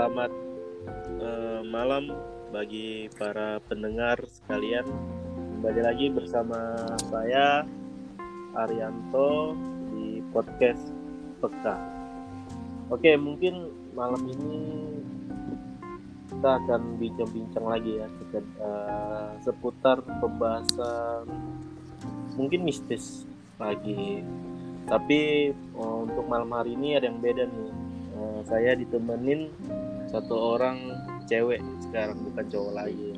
selamat uh, malam bagi para pendengar sekalian. Kembali lagi bersama saya Arianto di podcast Peka. Oke, mungkin malam ini kita akan bincang-bincang lagi ya uh, seputar pembahasan mungkin mistis lagi. Tapi uh, untuk malam hari ini ada yang beda nih. Uh, saya ditemenin satu orang cewek sekarang bukan cowok lagi.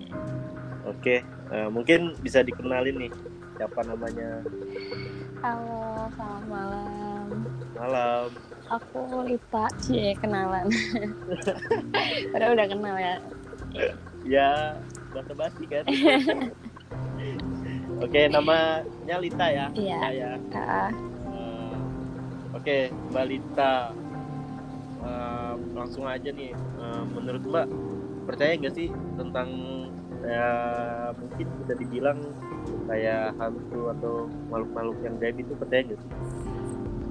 Oke, uh, mungkin bisa dikenalin nih siapa namanya. Halo, selamat malam. Malam. Aku Lita, cie kenalan. udah udah kenal ya. Ya, basa basi kan. Oke, namanya Lita ya. Iya. Saya. Uh. Uh, Oke, Mbak Lita. Langsung aja nih. Uh, menurut Mbak, percaya nggak sih tentang ya mungkin bisa dibilang kayak hantu atau makhluk-makhluk yang gaib itu percaya nggak sih?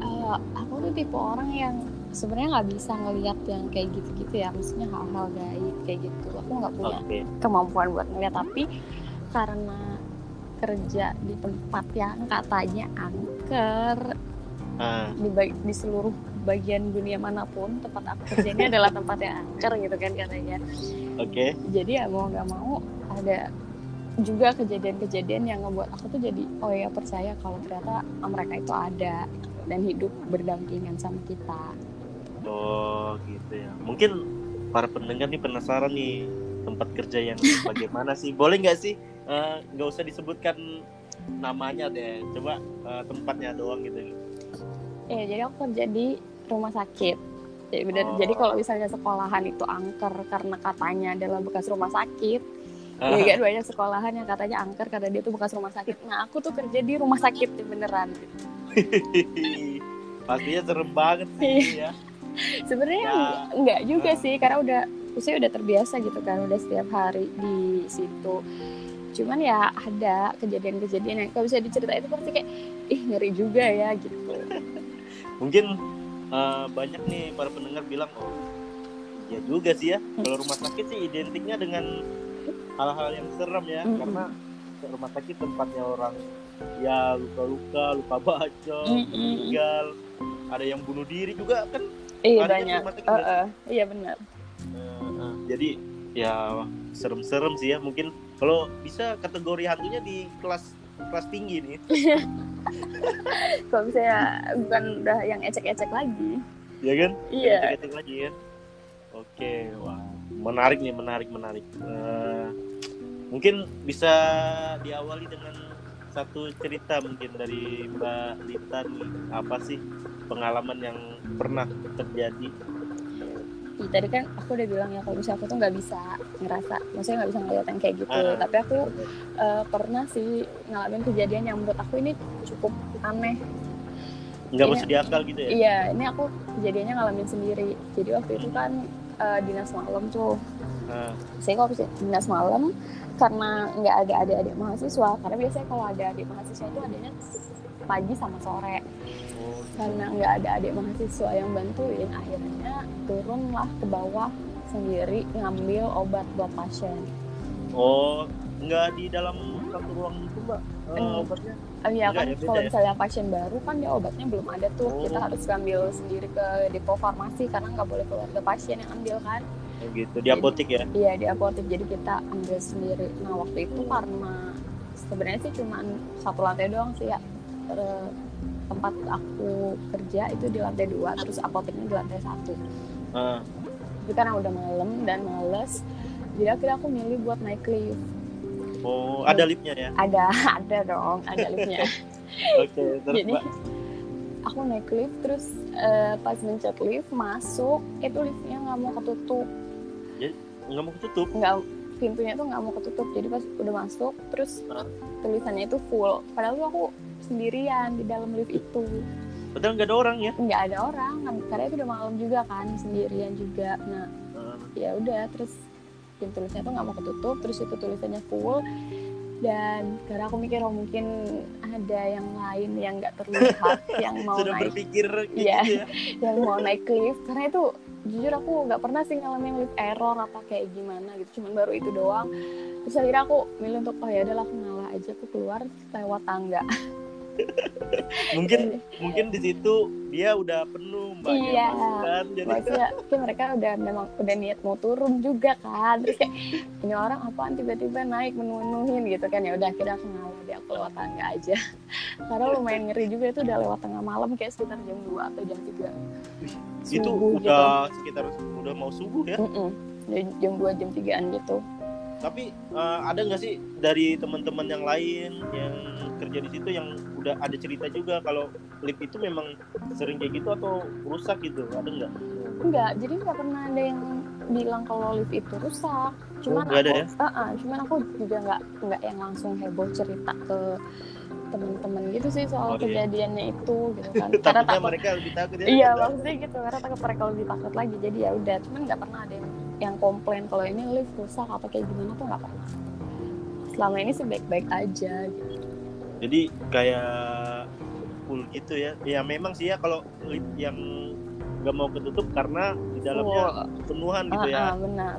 Uh, aku tuh tipe orang yang sebenarnya nggak bisa ngelihat yang kayak gitu-gitu ya, maksudnya hal-hal gaib kayak gitu. Aku nggak punya okay. kemampuan buat ngeliat, tapi karena kerja di tempat yang katanya angker uh. di, di seluruh bagian dunia mana pun tempat aku kerja ini adalah tempat yang angker gitu kan katanya. Oke. Okay. Jadi ya mau nggak mau ada juga kejadian-kejadian yang ngebuat aku tuh jadi oh ya percaya kalau ternyata mereka itu ada dan hidup berdampingan sama kita. Oh gitu ya. Mungkin para pendengar nih penasaran nih tempat kerja yang bagaimana sih? Boleh nggak sih nggak uh, usah disebutkan namanya deh. Coba uh, tempatnya doang gitu. Ya jadi aku kerja di rumah sakit. Jadi. Oh. Jadi kalau misalnya sekolahan itu angker karena katanya adalah bekas rumah sakit, uh. ya kan banyak sekolahan yang katanya angker karena dia tuh bekas rumah sakit. Nah aku tuh kerja di rumah sakit beneran. Pastinya serem banget sih ya. Sebenarnya nah. enggak juga uh. sih karena udah usia udah terbiasa gitu kan udah setiap hari di situ cuman ya ada kejadian-kejadian yang kalau bisa diceritain itu pasti kayak ih ngeri juga ya gitu mungkin uh, banyak nih para pendengar bilang oh iya juga sih ya. Kalau rumah sakit sih identiknya dengan hal-hal yang serem ya. Mm -hmm. karena rumah sakit tempatnya orang ya luka-luka luka bacok mm -hmm. meninggal. Ada yang bunuh diri juga kan iya banyak. uh, uh, iya benar. Jadi ya serem-serem sih ya. Mungkin kalau bisa kategori hantunya di kelas kelas tinggi nih kalau misalnya bukan udah yang ecek-ecek lagi. Ya kan? Iya. Ecek-ecek lagi ya oke wah. Menarik nih menarik menarik. Uh, mungkin bisa diawali dengan satu cerita mungkin dari Mbak Lita nih. Apa sih pengalaman yang pernah terjadi tadi kan aku udah bilang ya kalau misalnya aku tuh nggak bisa ngerasa maksudnya nggak bisa ngeliat yang kayak gitu. Uh, tapi aku uh, pernah sih ngalamin kejadian yang menurut aku ini cukup aneh. Nggak masuk di akal gitu ya? Iya ini aku kejadiannya ngalamin sendiri. Jadi waktu itu kan uh, dinas malam tuh. Uh. saya kalau dinas malam karena nggak ada adik-adik mahasiswa karena biasanya kalau ada adik mahasiswa itu adanya pagi sama sore karena nggak ada adik mahasiswa yang bantuin akhirnya turunlah ke bawah sendiri ngambil obat buat pasien. Oh nggak di dalam satu ruang itu mbak? Uh, obatnya? Oh iya kan ya, kalau ya? misalnya pasien baru kan dia obatnya belum ada tuh. Oh. kita harus ngambil sendiri ke depo farmasi karena nggak boleh keluar ke pasien yang ambil kan. Oh, gitu. Di apotek ya? Iya di apotek jadi kita ambil sendiri. Nah waktu itu karena sebenarnya sih cuma satu lantai doang sih ya tempat aku kerja itu di lantai dua terus apoteknya di lantai satu. Uh. tapi karena udah malam dan males jadi akhirnya aku milih buat naik lift. Oh ada liftnya ya? Ada ada dong ada liftnya. Oke okay, terus jadi mbak. aku naik lift terus uh, pas mencet lift masuk itu liftnya nggak mau ketutup. Ya nggak mau ketutup? Nggak pintunya tuh nggak mau ketutup jadi pas udah masuk terus uh. tulisannya itu full. Padahal tuh aku sendirian di dalam lift itu. Padahal nggak ada orang ya? Nggak ada orang karena itu udah malam juga kan sendirian juga. Nah uh. ya udah terus pintu liftnya tuh nggak mau ketutup terus itu tulisannya full. Dan karena aku mikir oh mungkin ada yang lain yang nggak terlihat yang mau Sudah naik berpikir ya, gitu ya? yang mau naik lift. Karena itu jujur aku nggak pernah sih ngalamin lift error apa kayak gimana gitu. Cuman baru itu doang. Terus akhirnya aku milih untuk oh ya adalah aku ngalah aja aku keluar lewat tangga mungkin mungkin di situ dia udah penuh mbak iya. kan? Jadi maksudnya kayak mereka udah memang udah niat mau turun juga kan? Terus kayak ini orang apaan tiba-tiba naik menuhin gitu kan? Ya udah akhirnya aku ngalah deh aku lewat tangga aja. Karena lumayan ngeri juga itu udah lewat tengah malam kayak sekitar jam 2 atau jam 3 itu udah gitu. sekitar udah mau subuh ya? Mm -mm. jam 2 jam 3an gitu. Tapi uh, ada nggak sih dari teman-teman yang lain yang kerja di situ yang udah ada cerita juga kalau lift itu memang sering kayak gitu atau rusak gitu ada nggak? Enggak, jadi nggak pernah ada yang bilang kalau lift itu rusak. Cuman oh, aku, ya? uh -uh, cuman aku juga nggak nggak yang langsung heboh cerita ke teman-teman gitu sih soal oh, iya. kejadiannya itu gitu kan karena takut mereka lebih takut ya iya maksudnya gitu karena takut mereka lebih takut lagi jadi ya udah cuman nggak pernah ada yang yang komplain kalau ini lift rusak atau kayak gimana tuh nggak pernah selama ini sih baik-baik aja gitu jadi kayak full gitu ya. Ya memang sih ya kalau lift yang nggak mau ketutup karena di dalamnya full. penuhan gitu ya. Ah, benar.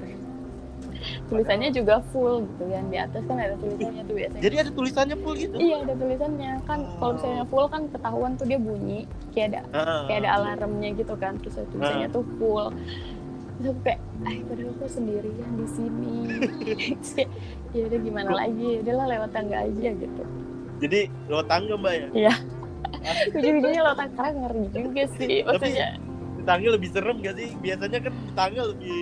Tulisannya juga full gitu kan. Di atas kan ada tulisannya tuh biasanya. Jadi ada tulisannya full gitu? Iya ada tulisannya. Kan oh. kalau misalnya full kan ketahuan tuh dia bunyi. Kayak ada ah. kayak ada alarmnya gitu kan. Terus ada tulisannya ah. tuh full. Terus aku kayak ah padahal aku sendirian di sini. Ya udah gimana lagi? Udahlah lewat tangga aja gitu jadi lewat tangga mbak ya? Iya. Ujung-ujungnya tangga karena ngeri juga sih maksudnya. Tapi, tangga lebih serem gak sih? Biasanya kan tangga lebih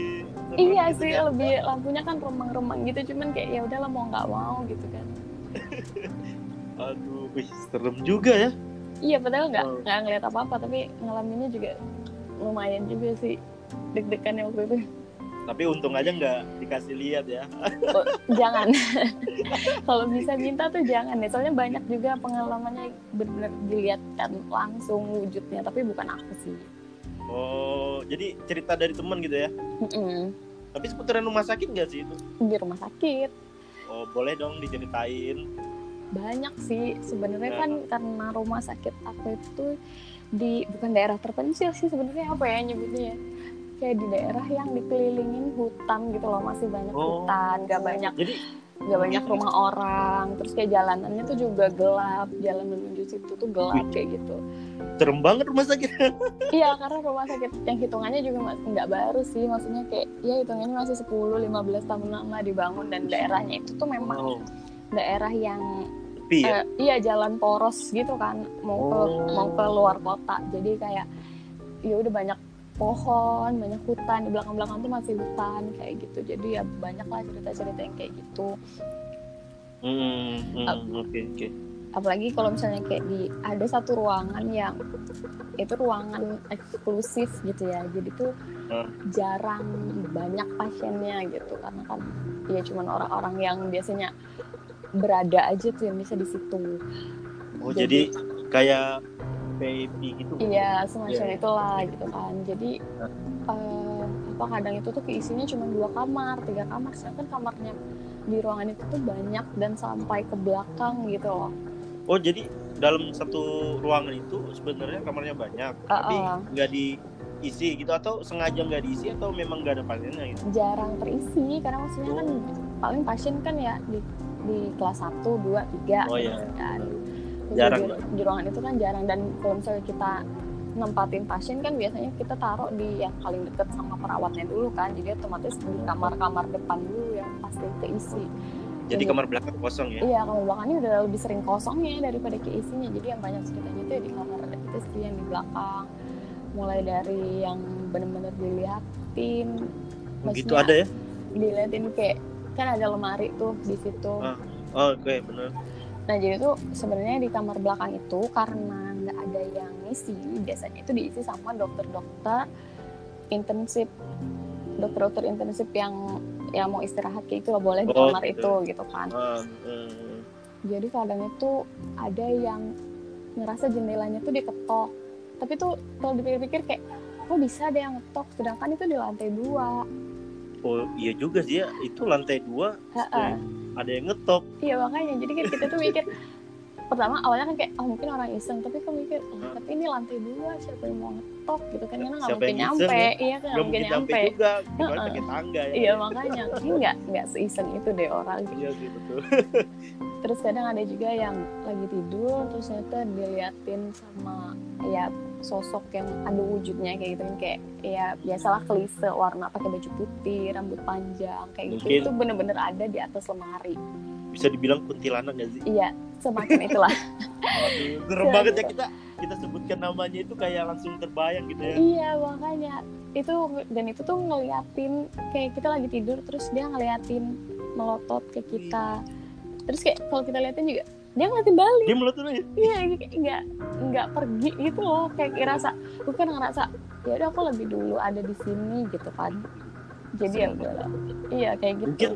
iya gitu sih kan? lebih lampunya kan remang-remang gitu cuman kayak ya udahlah mau nggak mau gitu kan. Aduh wih, serem juga ya. Iya padahal nggak oh. nggak ngeliat apa-apa tapi ngalaminnya juga lumayan juga sih deg-degannya waktu itu tapi untung aja nggak dikasih lihat ya. Oh, jangan. Kalau bisa minta tuh jangan ya. Soalnya banyak juga pengalamannya benar-benar dilihatkan langsung wujudnya tapi bukan aku sih. Oh jadi cerita dari teman gitu ya? Mm-mm. tapi seputaran rumah sakit nggak sih itu? Di rumah sakit. Oh boleh dong diceritain. Banyak sih. Sebenarnya kan karena rumah sakit aku itu di bukan daerah terpencil sih sebenarnya apa ya nyebutnya ya kayak di daerah yang dikelilingin hutan gitu loh masih banyak oh. hutan gak banyak jadi gak banyak rumah orang terus kayak jalanannya tuh juga gelap jalan menuju situ tuh gelap kayak gitu serem banget rumah sakit iya karena rumah sakit yang hitungannya juga nggak baru sih maksudnya kayak ya hitungannya masih 10 15 tahun lama dibangun dan daerahnya itu tuh memang oh. daerah yang ya? Uh, iya jalan poros gitu kan mau oh. ke mau ke luar kota jadi kayak ya udah banyak pohon banyak hutan di belakang belakang tuh masih hutan kayak gitu. Jadi ya banyak lah cerita cerita yang kayak gitu. Hmm, hmm, oke okay, okay. apalagi kalau misalnya kayak di ada satu ruangan yang itu ruangan eksklusif gitu ya. Jadi tuh huh? jarang banyak pasiennya gitu. Karena kan ya cuman orang-orang yang biasanya berada aja tuh yang bisa di situ. Oh jadi, jadi kayak baby gitu iya semacam yeah. itulah gitu kan. Jadi uh, apa kadang itu tuh keisinya cuma dua kamar tiga kamar. Sedangkan kamarnya di ruangan itu tuh banyak dan sampai ke belakang gitu loh. Oh jadi dalam satu ruangan itu sebenarnya kamarnya banyak uh, tapi nggak diisi gitu atau sengaja nggak diisi atau memang nggak ada pasiennya gitu? Jarang terisi karena maksudnya kan oh. kan paling pasien kan ya di di kelas 1, 2, 3 oh, gitu iya. kan jarang. di, di ruangan itu kan jarang. Dan kalau misalnya kita nempatin pasien kan biasanya kita taruh di yang paling deket sama perawatnya dulu kan. Jadi otomatis di kamar-kamar depan dulu yang pasti keisi. Jadi, kamar belakang kosong ya? Iya kamar belakangnya udah lebih sering kosongnya daripada keisinya. Jadi yang banyak ceritanya itu ya di kamar itu sih yang di belakang. Mulai dari yang benar-benar dilihatin. Begitu ada ya? dilihatin kayak kan ada lemari tuh di situ. Ah. oh, oke okay, benar Nah jadi tuh sebenarnya di kamar belakang itu karena nggak ada yang ngisi, biasanya itu diisi sama dokter-dokter intensif, dokter-dokter intensif yang yang mau istirahat kayak itu loh boleh di oh, kamar okay. itu gitu kan. Uh, uh. Jadi kadang itu ada yang ngerasa jendelanya tuh diketok, tapi tuh kalau dipikir-pikir kayak kok bisa ada yang ngetok, sedangkan itu di lantai dua. Oh iya juga sih ya, itu lantai dua. Uh -uh ada yang ngetok. Iya makanya. Jadi kan kita tuh mikir pertama awalnya kan kayak oh mungkin orang iseng. Tapi kan mikir oh, tapi ini lantai dua siapa yang mau ngetok? Gitu kan karena nggak mungkin nyampe. ya? iya kan nggak mungkin nyampe juga. Uh -uh. tangga ya. Iya makanya. Ini nggak nggak seiseng itu deh orang. Iya sih betul. Terus kadang ada juga yang lagi tidur terus ternyata diliatin sama ya sosok yang ada wujudnya kayak gitu kan kayak ya biasalah klise warna pakai baju putih rambut panjang kayak gitu itu bener-bener ada di atas lemari bisa dibilang kuntilanak gak sih? Iya, semacam itulah. Aduh, serem ya, banget ya kita kita sebutkan namanya itu kayak langsung terbayang gitu ya. Iya, makanya itu dan itu tuh ngeliatin kayak kita lagi tidur terus dia ngeliatin melotot ke kita. Terus kayak kalau kita liatin juga dia ngeliatin balik. Dia melotot aja. Iya, nggak nggak pergi gitu loh kayak ngerasa bukan ngerasa ya udah aku lebih dulu ada di sini gitu kan. Jadi ya udah. Iya kayak gitu. Mungkin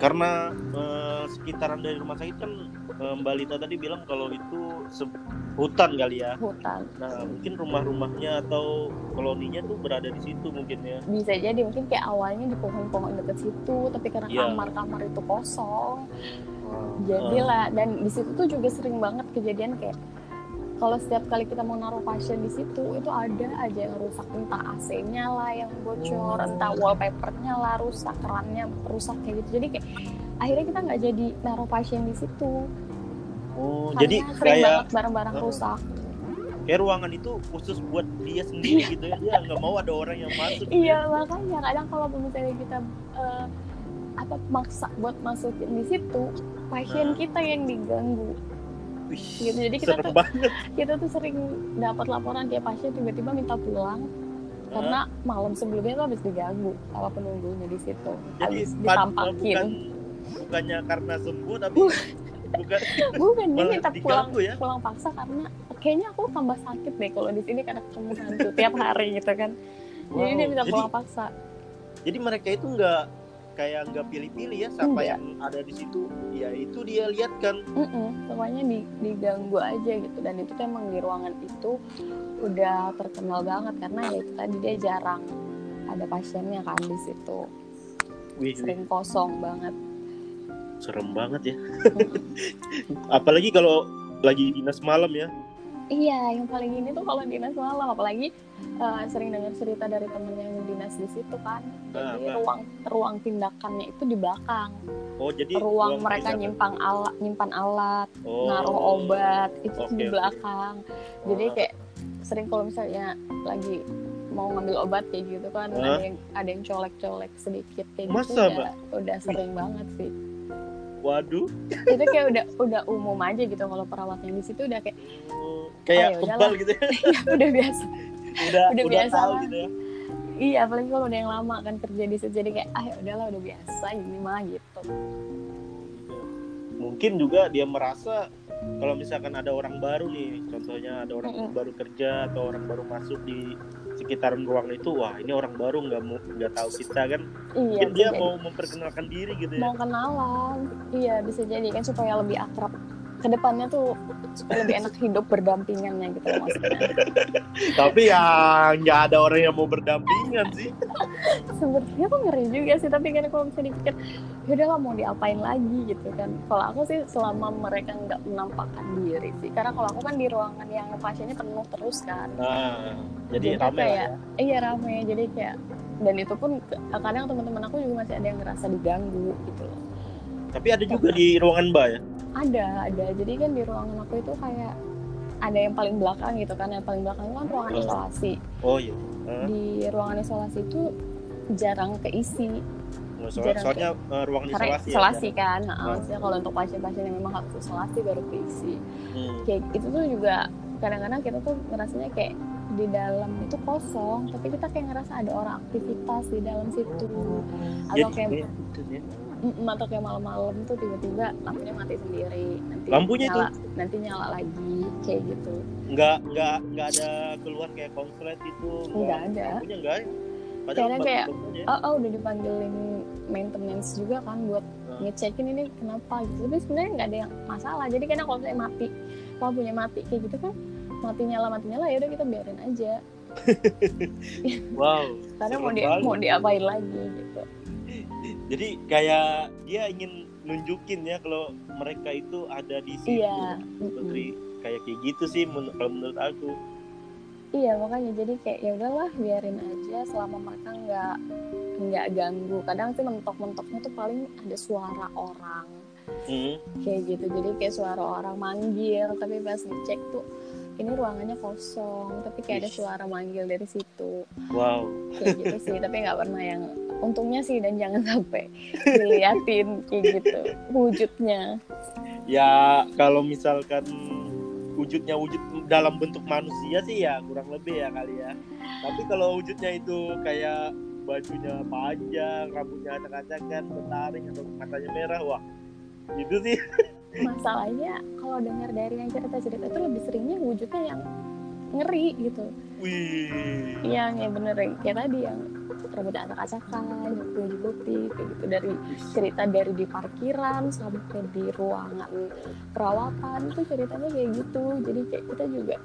karena uh, sekitaran dari rumah sakit kan Mbak Lita tadi bilang kalau itu hutan kali ya. Hutan. Nah mungkin rumah-rumahnya atau koloninya tuh berada di situ mungkin ya. Bisa jadi mungkin kayak awalnya di pohon-pohon dekat situ tapi karena yeah. kamar-kamar itu kosong. Wow. jadilah uh. dan di situ tuh juga sering banget kejadian kayak kalau setiap kali kita mau naruh pasien di situ itu ada aja yang rusak. Entah AC-nya lah yang bocor entah wallpapernya lah rusak kerannya rusak kayak gitu. Jadi kayak akhirnya kita nggak jadi naruh pasien di situ oh Karena jadi sering kayak banget barang-barang uh, rusak. Kayak ruangan itu khusus buat dia sendiri gitu ya. Dia nggak mau ada orang yang masuk gitu iya ya. makanya kadang kalau misalnya kita uh, apa maksa buat masukin di situ pasien nah. kita yang diganggu. Wih, gitu. Jadi kita tuh banget. kita tuh sering dapat laporan dia pasien tiba-tiba minta pulang karena malam sebelumnya tuh habis diganggu sama penunggunya di situ. Habis ditampakin. bukan, bukannya karena sembuh tapi bukan bukan dia minta pulang ya? pulang paksa karena kayaknya aku tambah sakit deh kalau di sini karena ketemu hantu tiap hari gitu kan wow. jadi dia minta pulang paksa jadi mereka itu nggak kayak nggak pilih-pilih ya siapa Enggak. yang ada di situ ya itu dia lihat kan Mm-mm, semuanya di, diganggu aja gitu dan itu tuh emang di ruangan itu udah terkenal banget karena ya itu tadi dia jarang ada pasiennya kan di situ wih, sering wih. kosong banget serem banget ya apalagi kalau lagi dinas malam ya Iya, yang paling ini tuh kalau dinas malam, apalagi uh, sering dengar cerita dari temen yang dinas di situ kan. Jadi nah, ruang ruang tindakannya itu di belakang. Oh, jadi ruang, ruang mereka nyimpan alat, nyimpan alat, oh, naruh obat itu okay, di belakang. Okay. Jadi kayak sering kalau misalnya lagi mau ngambil obat kayak gitu kan huh? ada yang ada yang colek-colek sedikit kayak Masa, gitu udah, udah sering banget sih. Waduh. itu kayak udah udah umum aja gitu kalau perawat yang di situ udah kayak oh, kayak oh, kebal gitu ya. Iya, udah biasa. udah udah, udah biasa tahu gitu ya. Iya, apalagi kalau udah yang lama kan kerja di situ jadi kayak ah ya udahlah udah biasa ini mah gitu. Mungkin juga dia merasa kalau misalkan ada orang baru nih, contohnya ada orang mm -hmm. baru kerja atau orang baru masuk di sekitaran ruang itu wah ini orang baru nggak mau nggak tahu kita kan? Iya, mungkin dia jadi. mau memperkenalkan diri gitu ya. Mau kenalan. Iya bisa jadi kan supaya lebih akrab ke depannya tuh supaya lebih enak hidup berdampingannya gitu maksudnya. tapi ya nggak ada orang yang mau berdampingan sih. Sebenarnya tuh ngeri juga sih, tapi kan kalau misalnya dipikir, ya udah mau diapain lagi gitu kan. Kalau aku sih selama mereka nggak menampakkan diri sih, karena kalau aku kan di ruangan yang pasiennya penuh terus kan. Nah, jadi, jadi rame kayak, ya? Iya rame, jadi kayak dan itu pun kadang teman-teman aku juga masih ada yang ngerasa diganggu gitu loh. Tapi ada juga di ruangan Mbak ya? Ada ada. Jadi kan di ruangan aku itu kayak ada yang paling belakang gitu kan. Yang paling belakang itu kan ruangan oh. isolasi. Oh iya. Uh. di ruangan isolasi itu jarang keisi. Oh, jarang soalnya ke... uh, ruangan isolasi ya, isolasi ya, kan. Nah, maksudnya kalau untuk pasien-pasien yang memang harus isolasi baru keisi. Hmm. kayak itu tuh juga kadang-kadang kita tuh ngerasanya kayak di dalam itu kosong tapi kita kayak ngerasa ada orang aktivitas di dalam situ. Atau kayak gitu, ya kayak malam-malam tuh tiba-tiba lampunya mati sendiri. Nanti lampunya nyala, itu nanti nyala lagi kayak gitu. Nggak nggak nggak ada keluar kayak konslet itu nggak ada. lampunya enggak Karena kayak oh, oh udah dipanggilin maintenance juga kan buat nah. ngecekin ini kenapa gitu. Tapi sebenarnya nggak ada yang masalah. Jadi karena kalau saya mati lampunya mati kayak gitu kan mati nyala mati nyala ya udah kita biarin aja. Wow karena mau di mau diapain lagi gitu jadi kayak dia ingin nunjukin ya kalau mereka itu ada di situ iya Putri kayak kayak gitu sih men kalau menurut aku. Iya makanya jadi kayak ya udahlah biarin aja selama mereka nggak nggak ganggu. Kadang sih mentok-mentoknya tuh paling ada suara orang. Hmm. kayak gitu jadi kayak suara orang manggil tapi pas dicek tuh ini ruangannya kosong tapi kayak ada suara manggil dari situ. Wow. Kayak gitu sih tapi nggak pernah yang untungnya sih dan jangan sampai diliatin kayak gitu wujudnya. Ya kalau misalkan wujudnya wujud dalam bentuk manusia sih ya kurang lebih ya kali ya. Tapi kalau wujudnya itu kayak bajunya panjang rambutnya acak-acakan bertaring atau matanya merah wah itu sih. Masalahnya kalau dengar dari yang cerita-cerita itu lebih seringnya wujudnya yang ngeri gitu. Wih. yang yang bener. Kayak tadi yang rambutnya acak-acakan putih kayak gitu. Dari cerita dari di parkiran sampai di ruangan perawatan itu ceritanya kayak gitu. Jadi kayak kita juga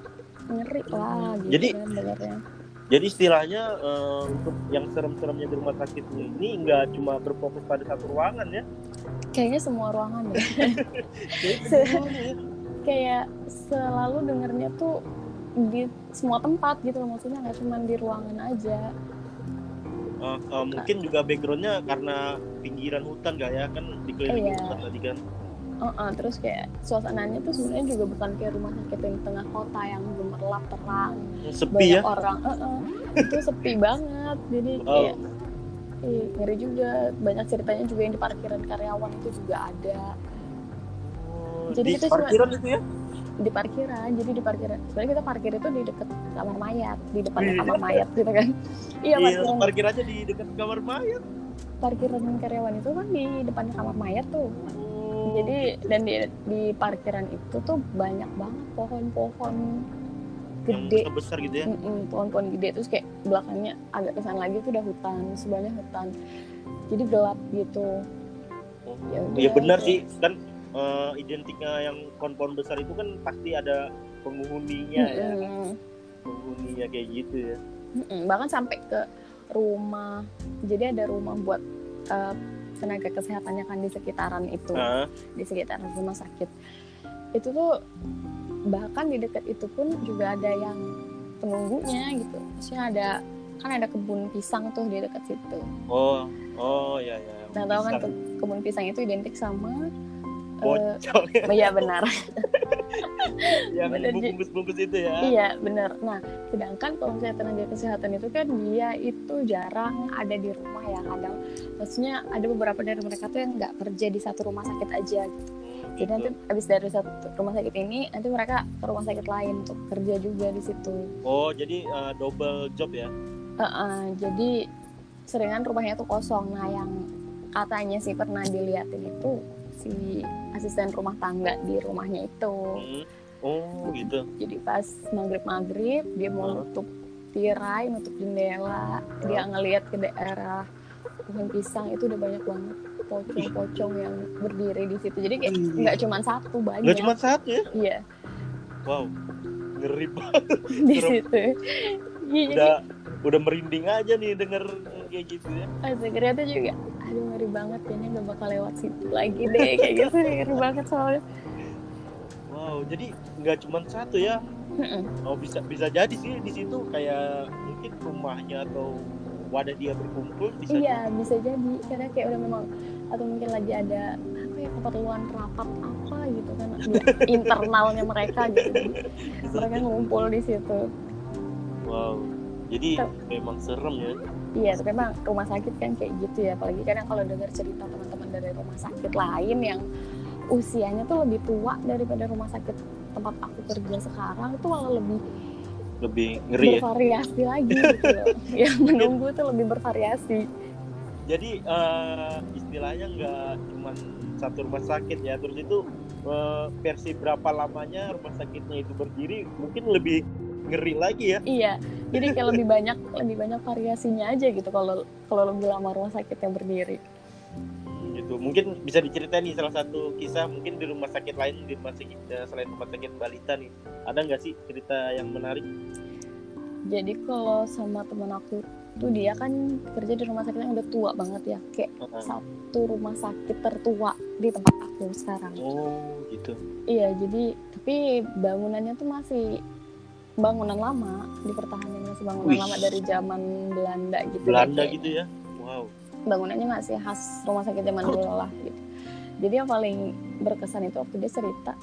ngeri lah gitu jadi kan dengarnya jadi istilahnya uh, untuk yang serem-seremnya di rumah sakit ini nggak cuma berfokus pada satu ruangan ya? Kayaknya semua ruangan ya. Kayak selalu dengernya tuh di semua tempat gitu loh maksudnya nggak cuma di ruangan aja. Uh, uh, mungkin juga backgroundnya karena pinggiran hutan gak ya? Kan dikelilingi iya. hutan tadi kan. Uh -uh, terus kayak suasananya tuh sebenarnya juga bukan kayak rumah sakit yang tengah kota yang gemerlap terang. Sepi banyak ya? orang uh -uh, itu sepi banget jadi kayak oh. Eh, ngeri juga. Banyak ceritanya juga yang di parkiran karyawan itu juga ada. Oh, jadi di kita parkiran cuma, itu ya di parkiran jadi di parkiran sebenarnya kita parkir itu di dekat kamar mayat di depan kamar mayat gitu kan. Iya, iya parkiran. parkir aja di dekat kamar mayat. Parkiran karyawan itu kan di depan kamar mayat tuh. Oh. jadi dan di, di parkiran itu tuh banyak banget pohon-pohon gede. yang besar gitu ya? Pohon-pohon gede terus kayak belakangnya agak kesan lagi tuh udah hutan sebenarnya hutan. Jadi gelap gitu. Oh. ya, ya benar sih. Kan uh, identiknya yang pohon-pohon besar itu kan pasti ada penghuninya mm -hmm. ya penghuninya kayak gitu ya. Mm -hmm. bahkan sampai ke rumah. Jadi ada rumah buat uh, tenaga kesehatannya kan di sekitaran itu. Uh. di sekitaran rumah sakit. Itu tuh bahkan di dekat itu pun juga ada yang penunggunya gitu. Maksudnya ada kan ada kebun pisang tuh di dekat situ. Oh oh ya ya. Nah tahu kan ke, kebun pisang itu identik sama bocor uh, iya benar. Yang bungkus-bungkus itu ya. Iya benar. Nah sedangkan kalau misalnya tenaga kesehatan itu kan dia itu jarang ada di rumah ya kadang. Maksudnya ada beberapa dari mereka tuh yang nggak kerja di satu rumah sakit aja gitu. Jadi nanti abis dari satu rumah sakit ini nanti mereka ke rumah sakit lain untuk kerja juga di situ. Oh jadi uh, double job ya? Uh -uh, jadi seringan rumahnya tuh kosong. Nah yang katanya sih pernah dilihatin itu si asisten rumah tangga di rumahnya itu. Hmm. Oh gitu. Jadi pas maghrib maghrib dia mau hmm. nutup tirai, nutup jendela, hmm. dia ngelihat ke daerah pohon pisang itu udah banyak banget pocong-pocong yang berdiri di situ. Jadi kayak nggak cuma satu banyak. Nggak cuma satu ya? Iya. Wow, ngeri banget. di situ. Iya, udah udah merinding aja nih denger kayak gitu ya. Tuh juga aduh ngeri banget kayaknya gak bakal lewat situ lagi deh. Kayak gitu ngeri banget soalnya. Wow jadi nggak cuma satu ya? Oh bisa bisa jadi sih di situ kayak mungkin rumahnya atau wadah dia berkumpul bisa iya jadi. bisa jadi. Karena kayak udah memang atau mungkin lagi ada apa ya keperluan rapat apa gitu kan internalnya mereka gitu. Mereka ngumpul di situ. Wow jadi memang serem ya Iya, tapi memang rumah sakit kan kayak gitu ya. Apalagi kadang kalau dengar cerita teman-teman dari rumah sakit lain yang usianya tuh lebih tua daripada rumah sakit tempat aku kerja sekarang itu malah lebih lebih ngeri ya? bervariasi ya? lagi gitu yang menunggu tuh lebih bervariasi. Jadi uh, istilahnya nggak cuma satu rumah sakit ya, terus itu uh, versi berapa lamanya rumah sakitnya itu berdiri mungkin lebih ngeri lagi ya. Iya jadi kayak lebih banyak lebih banyak variasinya aja gitu kalau kalau lebih lama rumah sakit yang berdiri. Gitu mungkin bisa diceritain nih salah satu kisah mungkin di rumah sakit lain di rumah sakit eh, selain rumah sakit balita nih. Ada nggak sih cerita yang menarik? Jadi kalau sama teman aku itu dia kan kerja di rumah sakit yang udah tua banget ya kayak uh -huh. satu rumah sakit tertua di tempat aku sekarang. Oh gitu. Iya jadi tapi bangunannya tuh masih bangunan lama dipertahankan masih bangunan Wih. lama dari zaman Belanda gitu Belanda ya, gitu ya? Wow. Bangunannya masih khas rumah sakit zaman dulu lah gitu. Jadi yang paling berkesan itu waktu dia cerita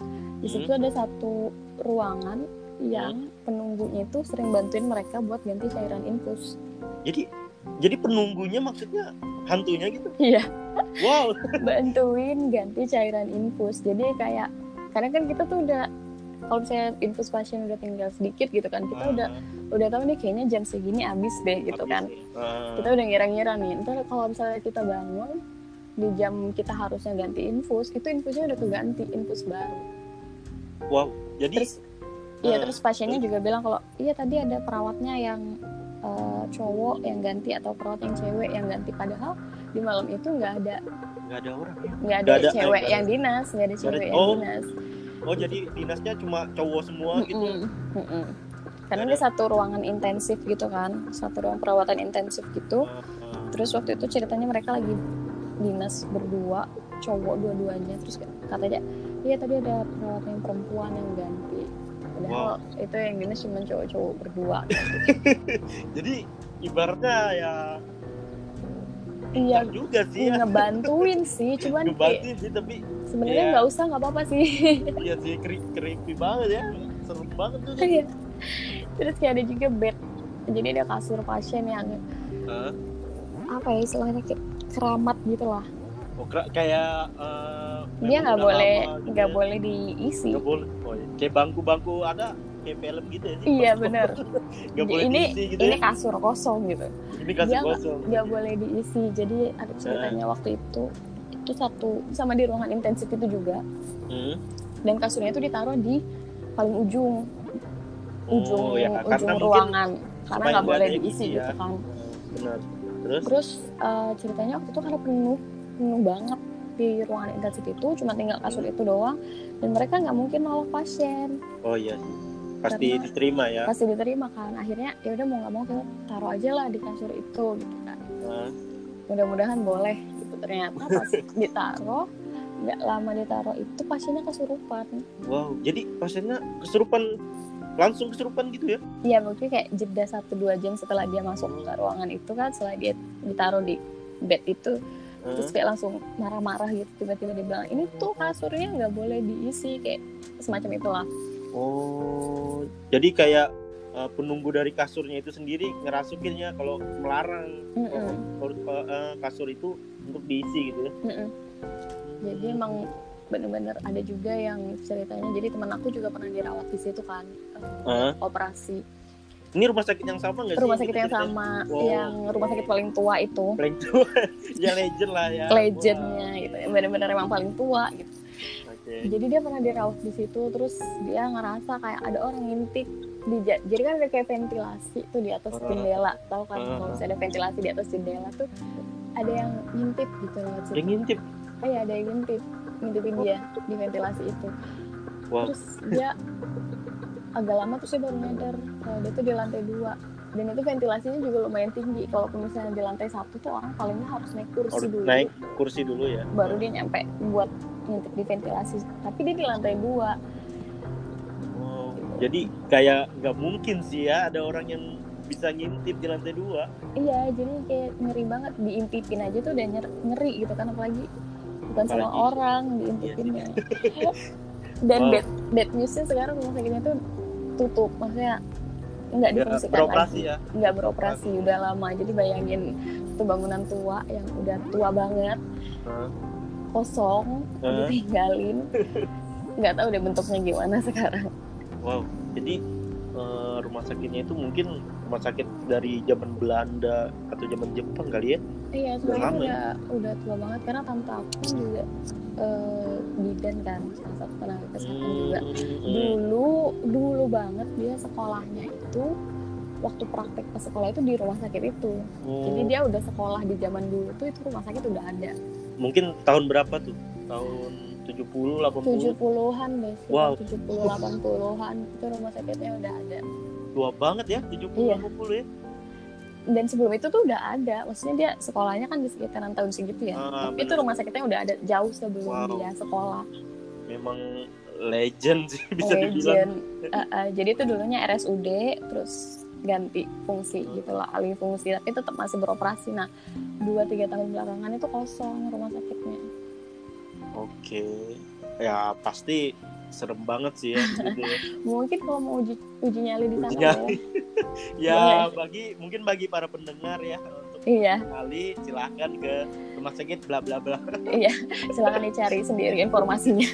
di situ hmm. ada satu ruangan yang hmm. penunggunya itu sering bantuin mereka buat ganti cairan infus. Jadi jadi penunggunya maksudnya hantunya gitu? Iya. Wow. Bantuin ganti cairan infus. Jadi kayak karena kan kita tuh udah kalau misalnya infus pasien udah tinggal sedikit gitu kan kita uh. udah ah. udah tahu nih kayaknya jam segini abis deh gitu abis kan uh. kita udah ngira-ngira nih ntar kalau misalnya kita bangun di jam kita harusnya ganti infus itu infusnya udah keganti infus baru wow jadi terus, Iya terus pasiennya juga bilang kalau iya tadi ada perawatnya yang uh, cowok yang ganti atau perawat yang cewek yang ganti padahal di malam itu nggak ada nggak ada orang ya? nggak ada, ada cewek yang dinas nggak ada cewek yang oh. dinas oh jadi dinasnya cuma cowok semua mm -mm. gitu mm -mm. karena dia satu ruangan intensif gitu kan satu ruang perawatan intensif gitu uh, uh. terus waktu itu ceritanya mereka lagi dinas berdua cowok dua-duanya terus katanya iya tadi ada perawat yang perempuan yang ganti padahal wow. itu yang gini cuma cowok-cowok berdua jadi ibaratnya ya iya. Juga sih ya. ngebantuin sih cuman ngebantuin sih tapi sebenarnya nggak ya, usah nggak apa-apa sih. Iya sih creepy banget ya. Serem banget tuh. Iya. Terus kayak ada juga bed. Jadi ada kasur pasien yang huh? apa ya istilahnya kayak keramat gitu lah. Oh, kayak uh, dia nggak boleh gitu nggak gitu boleh diisi. Gak boleh. Oh, iya. kayak bangku-bangku ada kayak film gitu ya sih iya benar ini diisi, gitu ini ya? kasur kosong gitu. Ini kasur dia kosong. nggak boleh diisi. Jadi ada ceritanya waktu itu itu satu sama di ruangan intensif itu juga. Hmm. dan kasurnya itu ditaruh di paling ujung. Oh, ujung ya, ujung ruangan. Karena nggak boleh diisi ya. gitu kan. Benar. Terus? Terus uh, ceritanya waktu itu karena penuh penuh banget di ruangan intensif itu. Cuma tinggal kasur itu doang. Dan mereka nggak mungkin nolak pasien. Oh iya pasti Karena diterima ya. pasti diterima kan. Akhirnya ya udah mau nggak mau kita taruh aja lah di kasur itu gitu kan. Hmm. mudah-mudahan boleh gitu. Ternyata pas ditaruh nggak lama ditaruh itu pasiennya kesurupan. Wow jadi pasiennya kesurupan langsung kesurupan gitu ya? Iya mungkin kayak jeda satu dua jam setelah dia masuk ke ruangan itu kan setelah dia ditaruh di bed itu hmm. terus kayak langsung marah-marah gitu tiba-tiba dia bilang ini tuh kasurnya nggak boleh diisi kayak semacam itulah oh jadi kayak uh, penunggu dari kasurnya itu sendiri ngerasukinnya kalau melarang mm -mm. Kalau, uh, kasur itu untuk diisi gitu ya mm -mm. jadi emang bener-bener ada juga yang ceritanya jadi teman aku juga pernah dirawat di situ kan uh, uh. operasi ini rumah sakit yang sama nggak sih? Rumah sakit yang sama, wow. yang rumah sakit paling tua itu. Paling tua, ya legend lah ya. Legendnya wow. gitu, benar-benar emang paling tua gitu. Okay. Jadi dia pernah dirawat di situ, terus dia ngerasa kayak ada orang ngintip di jadi kan ada kayak ventilasi tuh di atas uh, jendela, tahu kan uh, kalau misalnya ada ventilasi di atas jendela tuh ada yang ngintip gitu loh. Yang ngintip? Oh iya ada yang ngintip ngintipin dia di ventilasi itu wow. terus dia agak lama terus dia baru nyadar kalau dia tuh di lantai dua dan itu ventilasinya juga lumayan tinggi. Kalau misalnya di lantai satu tuh orang palingnya harus naik kursi harus dulu. naik kursi dulu ya. Baru dia nyampe buat ngintip di ventilasi. Tapi dia di lantai dua. Wow. jadi kayak nggak mungkin sih ya ada orang yang bisa ngintip di lantai dua. Iya jadi kayak ngeri banget. Diintipin aja tuh udah ngeri gitu kan apalagi bukan sama orang diintipinnya. Iya. dan wow. bad bad newsnya sekarang rumah sakitnya tuh tutup. Maksudnya nggak difungsikan beroperasi lagi ya nggak beroperasi beroperasi. udah lama jadi bayangin itu bangunan tua yang udah tua banget huh? kosong huh? ditinggalin nggak tahu deh bentuknya gimana sekarang wow jadi uh, rumah sakitnya itu mungkin rumah sakit dari zaman Belanda atau zaman Jepang kali ya iya udah, ya? udah tua banget karena tante aku juga uh, bidan kan salah satu tenaga kesehatan hmm, juga. dulu dulu banget dia sekolahnya itu waktu praktek ke sekolah itu di rumah sakit itu. Hmm. jadi dia udah sekolah di zaman dulu tuh itu rumah sakit udah ada. Mungkin tahun berapa tuh? Tahun 70 80 70-an deh wow. 70 80-an itu rumah sakitnya udah ada. Tua banget ya 70 iya. 80 ya dan sebelum itu tuh udah ada. Maksudnya dia sekolahnya kan di sekitaran tahun segitu ya. Ah, tapi itu rumah sakitnya udah ada jauh sebelum Wow. dia sekolah. Memang legend sih bisa dibilang legend. Uh, uh, jadi itu dulunya RSUD terus ganti fungsi gitu lah alih fungsi. Tapi tetap masih beroperasi. Nah dua tiga tahun belakangan itu kosong rumah sakitnya. Oke. Ya pasti serem banget sih ya gitu ya. mungkin kalau mau uji uji nyali di sana ya. Boleh. bagi mungkin bagi para pendengar ya untuk iya. kali silahkan ke rumah sakit bla bla bla. Iya silakan dicari sendiri informasinya.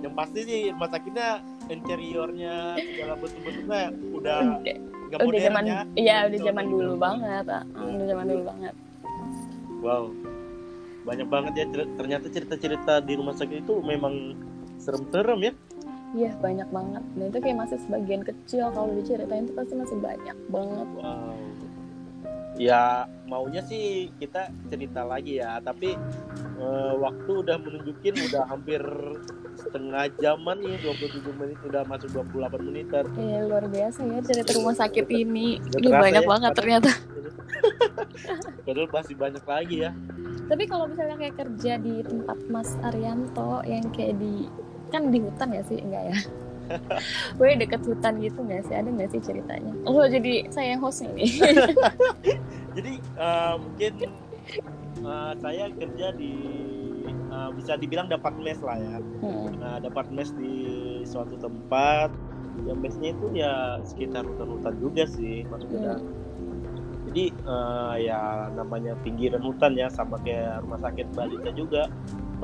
Yang pasti sih rumah sakitnya interiornya segala bentuk-bentuknya udah udah, nggak udah zaman ya. iya udah Udah zaman dulu banget ah. udah zaman dulu banget. Wow. Banyak banget ya ternyata cerita-cerita di rumah sakit itu memang serem-serem ya. Iya banyak banget. Dan itu kayak masih sebagian kecil kalau diceritain itu pasti masih banyak banget. Wow. Ya maunya sih kita cerita lagi ya tapi eh, waktu udah menunjukin udah hampir setengah jaman nih 27 menit udah masuk 28 menitan. Iya luar biasa ya cerita rumah sakit ini. Ini terasa banyak ya, banget ternyata. padahal masih banyak lagi ya. Tapi kalau misalnya kayak kerja di tempat Mas Arianto yang kayak di kan di hutan ya sih enggak ya? Gue deket hutan gitu nggak sih? Ada nggak sih ceritanya? Oh jadi saya yang host ini. jadi eh, mungkin eh, saya kerja di eh, bisa dibilang dapat mes lah ya Hmm. Nah, dapat mes di suatu tempat. Yang mesnya itu ya sekitar hutan-hutan juga sih, maksudnya. Jadi eh, ya namanya pinggiran hutan ya, sama kayak rumah sakit balita juga.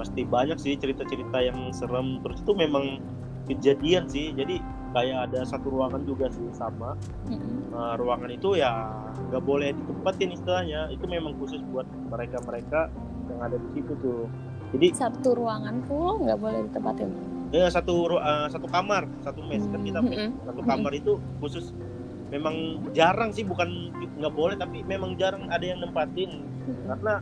Pasti banyak sih cerita-cerita yang serem. Terus itu memang kejadian sih. Jadi kayak ada satu ruangan juga sih sama. Mm-mm. Eh, ruangan itu ya nggak boleh ditempatin istilahnya. Itu memang khusus buat mereka-mereka yang ada di situ tuh. Jadi Satu ruangan full nggak boleh ditempatin. Ya satu eh, satu kamar, satu mes kan kita mes. Satu kamar itu khusus memang jarang sih bukan nggak boleh tapi memang jarang ada yang nempatin Mm-mm. karena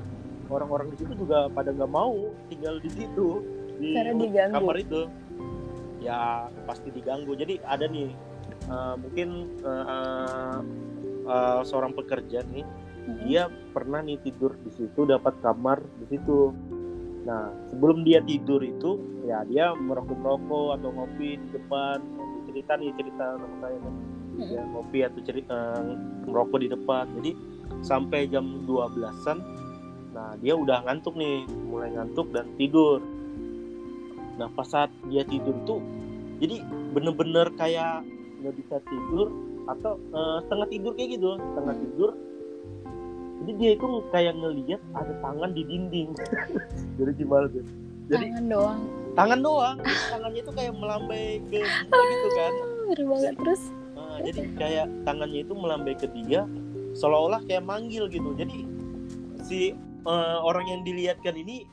orang-orang di situ juga pada nggak mau tinggal di situ di Karena diganggu. kamar itu. Ya pasti diganggu. Jadi ada nih eh, mungkin eh, eh, eh, seorang pekerja nih Mm-mm. dia pernah nih tidur di situ dapat kamar di situ nah sebelum dia tidur itu ya dia merokok merokok atau ngopi di depan cerita nih cerita sama saya kan ya ngopi atau cerita merokok di depan jadi sampai jam 12-an nah dia udah ngantuk nih mulai ngantuk dan tidur. Nah pas saat dia tidur tuh jadi bener-bener kayak nggak bisa tidur atau eh, setengah tidur kayak gitu setengah tidur. Jadi dia itu kayak ngelihat ada tangan di dinding. Jadi gimana tuh? Jadi Tangan doang. tangan doang. Tangannya itu kayak melambai ke dia gitu kan. banget. Terus. Nah, jadi kayak tangannya itu melambai ke dia seolah-olah kayak manggil gitu. Jadi si eh, orang yang dilihatkan ini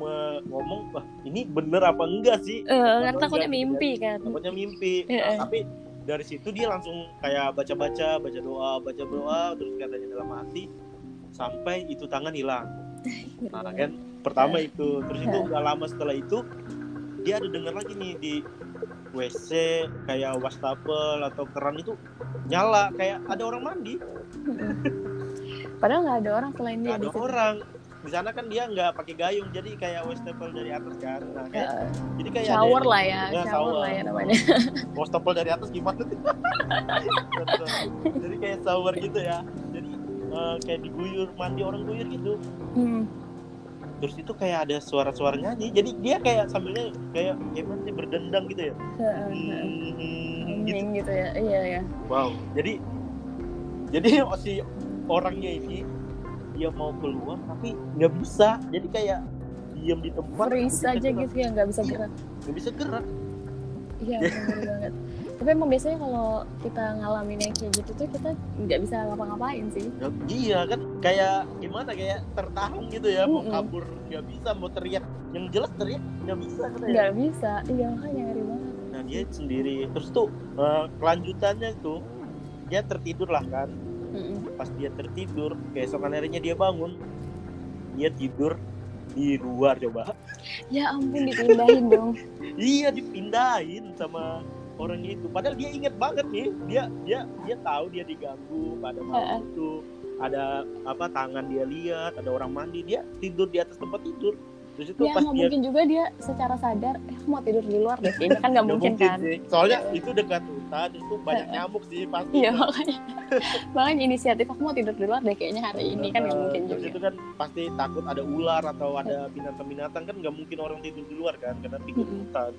ngomong wah ini bener apa enggak sih Apa takutnya enggak mimpi kan. takutnya mimpi. Nah, tapi dari situ dia langsung kayak baca-baca baca doa baca doa terus katanya dalam hati sampai itu tangan hilang nah kan pertama itu terus itu nggak lama setelah itu dia ada dengar lagi nih di WC kayak wastafel atau keran itu nyala kayak ada orang mandi. Padahal nggak ada orang selain dia di ada situ. orang di sana kan dia nggak pakai gayung jadi kayak wastafel dari atas kan nah kayak Eh, jadi kayak shower lah ya, Ya, shower lah ya namanya. wastafel dari atas gimana tuh jadi kayak shower gitu ya jadi eh, kayak diguyur mandi orang guyur gitu Hmm. terus itu kayak ada suara-suara nyanyi jadi dia kayak sambilnya kayak gimana sih berdendang gitu ya. Hmm, gitu. Gitu ya. Iya ya. wow jadi jadi si orangnya ini dia mau keluar tapi nggak bisa jadi kayak diam di tempat Freeze aja bisa gitu ya nggak bisa Iya. gerak. gerak. nggak bisa gerak Iya bener banget. Tapi emang biasanya kalau kita ngalamin yang kayak gitu tuh kita nggak bisa ngapa-ngapain sih. Nggak- iya kan kayak gimana kayak tertahan gitu ya mau Mm-mm. kabur nggak bisa mau teriak yang jelas teriak nggak bisa kan ya Nggak bisa. Iya makanya ngeri banget. nah dia sendiri terus tuh eh, kelanjutannya tuh dia tertidur lah kan Mm-mm. Pas dia tertidur keesokan harinya dia bangun dia tidur di luar coba. Ya ampun dipindahin dong. iya dipindahin sama orangnya itu. Padahal dia inget banget nih dia dia dia tahu dia diganggu pada malam itu ada apa tangan dia lihat ada orang mandi dia tidur di atas tempat tidur terus itu ya, pas dia mungkin juga dia secara sadar eh mau tidur di luar deh ini kan nggak mungkin, mungkin kan. sih. soalnya ya. itu dekat hutan itu banyak nyamuk sih pasti. Iya makanya. Makanya inisiatif aku mau tidur di luar deh kayaknya hari ini kan nggak mungkin terus juga. itu kan pasti takut ada ular atau ada binatang-binatang kan nggak mungkin orang tidur di luar kan karena tidur di hutan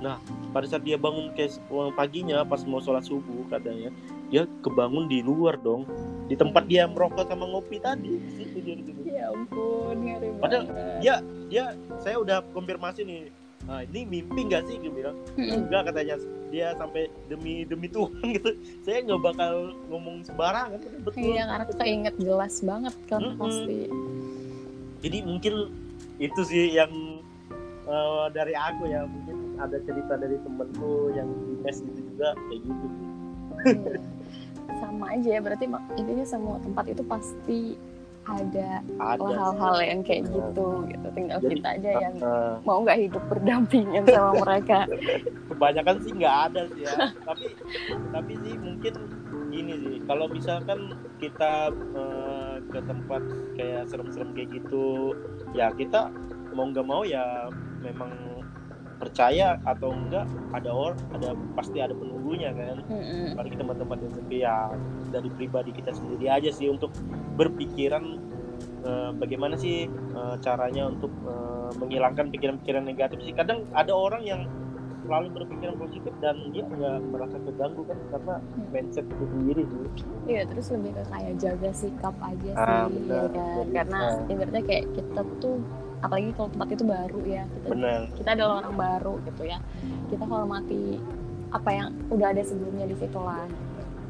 Nah, pada saat dia bangun kayak paginya pas mau sholat subuh katanya, dia kebangun di luar dong, di tempat dia merokok sama ngopi tadi. Ya ampun, ngeri Padahal dia dia saya udah konfirmasi nih. Nah, ini mimpi nggak sih? Dia bilang enggak katanya dia sampai demi demi Tuhan gitu. Saya nggak bakal ngomong sembarangan. Betul. Iya, karena kita inget jelas banget kan hmm. pasti. Jadi mungkin itu sih yang uh, dari aku ya ada cerita dari temenku yang di mes gitu juga kayak gitu. Hmm. sama aja ya berarti intinya semua tempat itu pasti ada, hal-hal yang kayak gitu gitu. Tinggal Jadi, kita aja yang uh, mau nggak hidup berdampingan sama mereka. Kebanyakan sih nggak ada sih ya. Tapi tapi sih mungkin gini sih kalau misalkan kita uh, ke tempat kayak serem-serem kayak gitu ya kita mau nggak mau ya memang percaya atau enggak ada orang ada pasti ada penunggunya kan? Mm-hmm. apalagi teman-teman yang sepi ya dari pribadi kita sendiri aja sih untuk berpikiran uh, bagaimana sih uh, caranya untuk uh, menghilangkan pikiran-pikiran negatif sih. Kadang ada orang yang selalu berpikiran positif dan dia nggak merasa terganggu kan? Karena mm. mindset itu sendiri sih. Iya terus lebih ke kayak jaga sikap aja ah, sih ah, ya kan? Karena ibaratnya kayak kita tuh apalagi kalau tempat itu baru ya. Kita Bener. kita adalah orang baru gitu ya. Kita hormati apa yang udah ada sebelumnya di situ lah.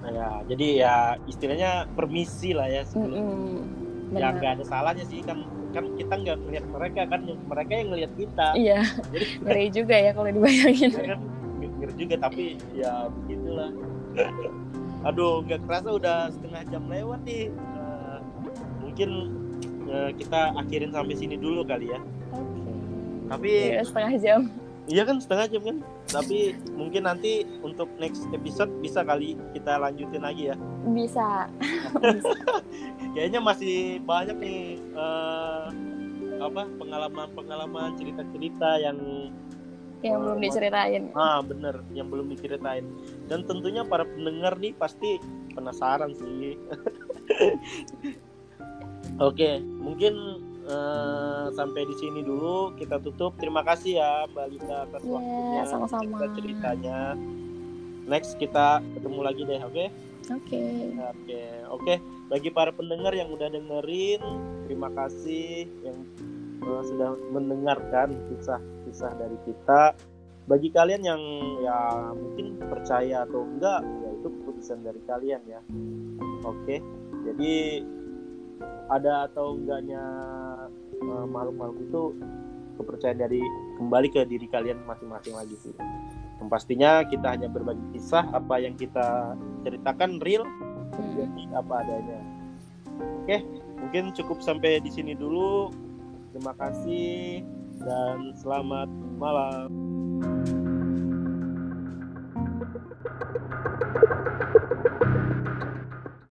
Ya jadi ya istilahnya permisi lah ya mm -mm. ya nggak ada salahnya sih. Kan kan kita nggak ngeliat mereka kan. Mereka yang ngeliat kita. Iya. Jadi ngeri juga ya kalau dibayangin. Ya kan? Ngeri juga tapi ya begitulah. Aduh nggak kerasa udah setengah jam lewat nih. Uh, mungkin uh, kita akhirin sampai sini dulu kali ya. Oke. Okay. Tapi ya, setengah jam. Iya kan setengah jam kan. Tapi mungkin nanti untuk next episode bisa kali kita lanjutin lagi ya. Bisa. Kayaknya masih banyak nih uh, apa pengalaman-pengalaman cerita-cerita yang yang uh, belum diceritain. Ah bener, yang belum diceritain. Dan tentunya para pendengar nih pasti penasaran sih. Oke, mungkin uh, sampai di sini dulu kita tutup. Terima kasih ya Mbak Lita atas yeah, waktunya, sama-sama. ceritanya. Next kita ketemu lagi deh, oke? Okay? Oke. Okay. Oke, okay. oke. Okay. Bagi para pendengar yang udah dengerin, terima kasih yang uh, sudah mendengarkan kisah-kisah dari kita. Bagi kalian yang ya mungkin percaya atau enggak, ya itu keputusan dari kalian ya. Oke. Jadi ada atau enggaknya uh, makhluk-makhluk itu kepercayaan dari kembali ke diri kalian masing-masing lagi sih. Dan pastinya kita hanya berbagi kisah apa yang kita ceritakan real hmm. terjadi apa adanya. Oke, mungkin cukup sampai di sini dulu. Terima kasih dan selamat malam.